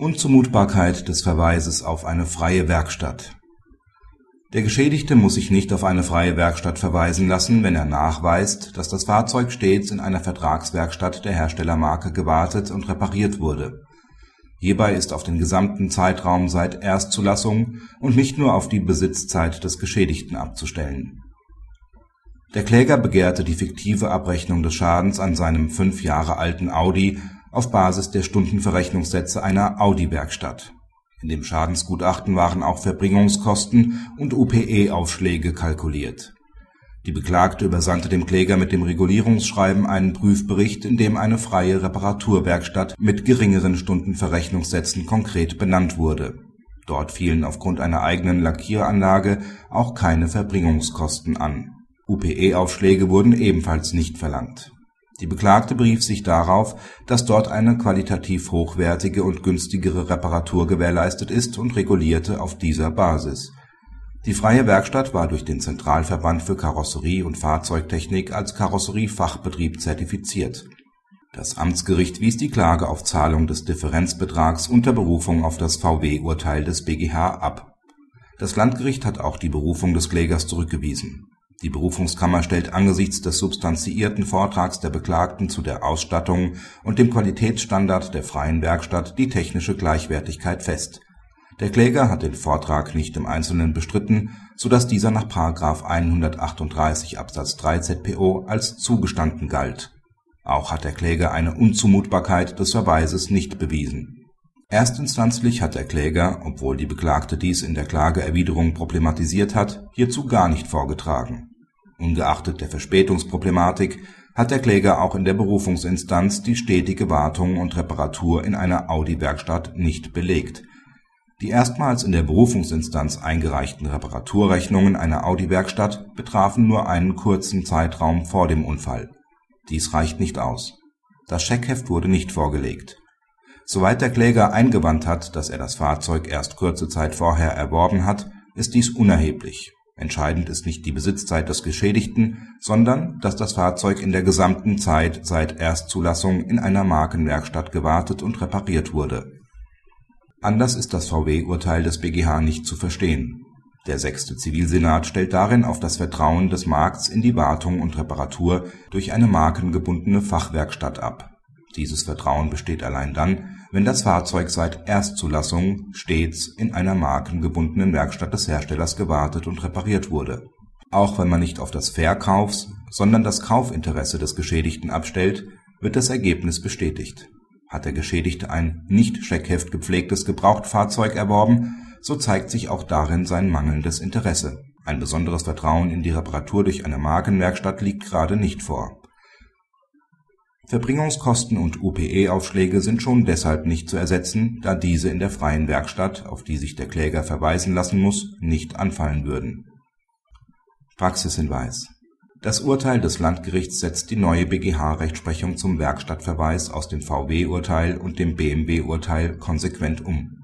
Unzumutbarkeit des Verweises auf eine freie Werkstatt Der Geschädigte muss sich nicht auf eine freie Werkstatt verweisen lassen, wenn er nachweist, dass das Fahrzeug stets in einer Vertragswerkstatt der Herstellermarke gewartet und repariert wurde. Hierbei ist auf den gesamten Zeitraum seit Erstzulassung und nicht nur auf die Besitzzeit des Geschädigten abzustellen. Der Kläger begehrte die fiktive Abrechnung des Schadens an seinem fünf Jahre alten Audi auf Basis der Stundenverrechnungssätze einer Audi-Werkstatt. In dem Schadensgutachten waren auch Verbringungskosten und UPE-Aufschläge kalkuliert. Die Beklagte übersandte dem Kläger mit dem Regulierungsschreiben einen Prüfbericht, in dem eine freie Reparaturwerkstatt mit geringeren Stundenverrechnungssätzen konkret benannt wurde. Dort fielen aufgrund einer eigenen Lackieranlage auch keine Verbringungskosten an. UPE-Aufschläge wurden ebenfalls nicht verlangt die Beklagte berief sich darauf, dass dort eine qualitativ hochwertige und günstigere Reparatur gewährleistet ist und regulierte auf dieser Basis. Die Freie Werkstatt war durch den Zentralverband für Karosserie und Fahrzeugtechnik als Karosseriefachbetrieb zertifiziert. Das Amtsgericht wies die Klage auf Zahlung des Differenzbetrags unter Berufung auf das VW-Urteil des BGH ab. Das Landgericht hat auch die Berufung des Klägers zurückgewiesen die Berufungskammer stellt angesichts des substanziierten Vortrags der Beklagten zu der Ausstattung und dem Qualitätsstandard der Freien Werkstatt die technische Gleichwertigkeit fest. Der Kläger hat den Vortrag nicht im Einzelnen bestritten, so dass dieser nach § 138 Absatz 3 ZPO als zugestanden galt. Auch hat der Kläger eine Unzumutbarkeit des Verweises nicht bewiesen. Erstinstanzlich hat der Kläger, obwohl die Beklagte dies in der Klageerwiderung problematisiert hat, hierzu gar nicht vorgetragen Ungeachtet der Verspätungsproblematik hat der Kläger auch in der Berufungsinstanz die stetige Wartung und Reparatur in einer Audi-Werkstatt nicht belegt. Die erstmals in der Berufungsinstanz eingereichten Reparaturrechnungen einer Audi-Werkstatt betrafen nur einen kurzen Zeitraum vor dem Unfall. Dies reicht nicht aus. Das Scheckheft wurde nicht vorgelegt. Soweit der Kläger eingewandt hat, dass er das Fahrzeug erst kurze Zeit vorher erworben hat, ist dies unerheblich Entscheidend ist nicht die Besitzzeit des Geschädigten, sondern dass das Fahrzeug in der gesamten Zeit seit Erstzulassung in einer Markenwerkstatt gewartet und repariert wurde. Anders ist das VW-Urteil des BGH nicht zu verstehen. Der sechste Zivilsenat stellt darin auf das Vertrauen des Markts in die Wartung und Reparatur durch eine markengebundene Fachwerkstatt ab. Dieses Vertrauen besteht allein dann wenn das Fahrzeug seit Erstzulassung stets in einer markengebundenen Werkstatt des Herstellers gewartet und repariert wurde. Auch wenn man nicht auf das Verkaufs sondern das Kaufinteresse des Geschädigten abstellt, wird das Ergebnis bestätigt. Hat der Geschädigte ein nicht Scheckheft gepflegtes Gebrauchtfahrzeug erworben, so zeigt sich auch darin sein mangelndes Interesse. Ein besonderes Vertrauen in die Reparatur durch eine Markenwerkstatt liegt gerade nicht vor Verbringungskosten und UPE-Aufschläge sind schon deshalb nicht zu ersetzen, da diese in der Freien Werkstatt, auf die sich der Kläger verweisen lassen muss, nicht anfallen würden. Praxishinweis Das Urteil des Landgerichts setzt die neue BGH-Rechtsprechung zum Werkstattverweis aus dem VW-Urteil und dem BMW-Urteil konsequent um.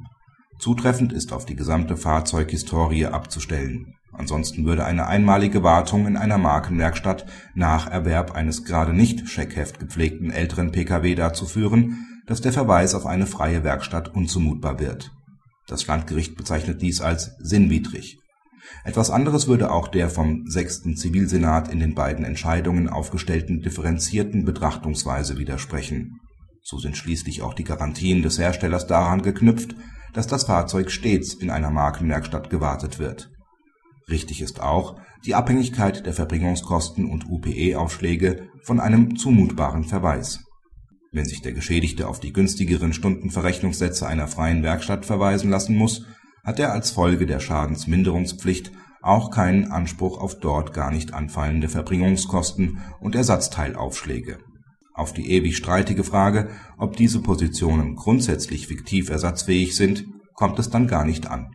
Zutreffend ist auf die gesamte Fahrzeughistorie abzustellen Ansonsten würde eine einmalige Wartung in einer Markenwerkstatt nach Erwerb eines gerade nicht Scheckheft gepflegten älteren Pkw dazu führen, dass der Verweis auf eine freie Werkstatt unzumutbar wird. Das Landgericht bezeichnet dies als sinnwidrig. Etwas anderes würde auch der vom sechsten Zivilsenat in den beiden Entscheidungen aufgestellten differenzierten Betrachtungsweise widersprechen. So sind schließlich auch die Garantien des Herstellers daran geknüpft, dass das Fahrzeug stets in einer Markenwerkstatt gewartet wird Richtig ist auch die Abhängigkeit der Verbringungskosten und UPE-Aufschläge von einem zumutbaren Verweis. Wenn sich der Geschädigte auf die günstigeren Stundenverrechnungssätze einer freien Werkstatt verweisen lassen muss, hat er als Folge der Schadensminderungspflicht auch keinen Anspruch auf dort gar nicht anfallende Verbringungskosten und Ersatzteilaufschläge. Auf die ewig streitige Frage, ob diese Positionen grundsätzlich fiktiv ersatzfähig sind, kommt es dann gar nicht an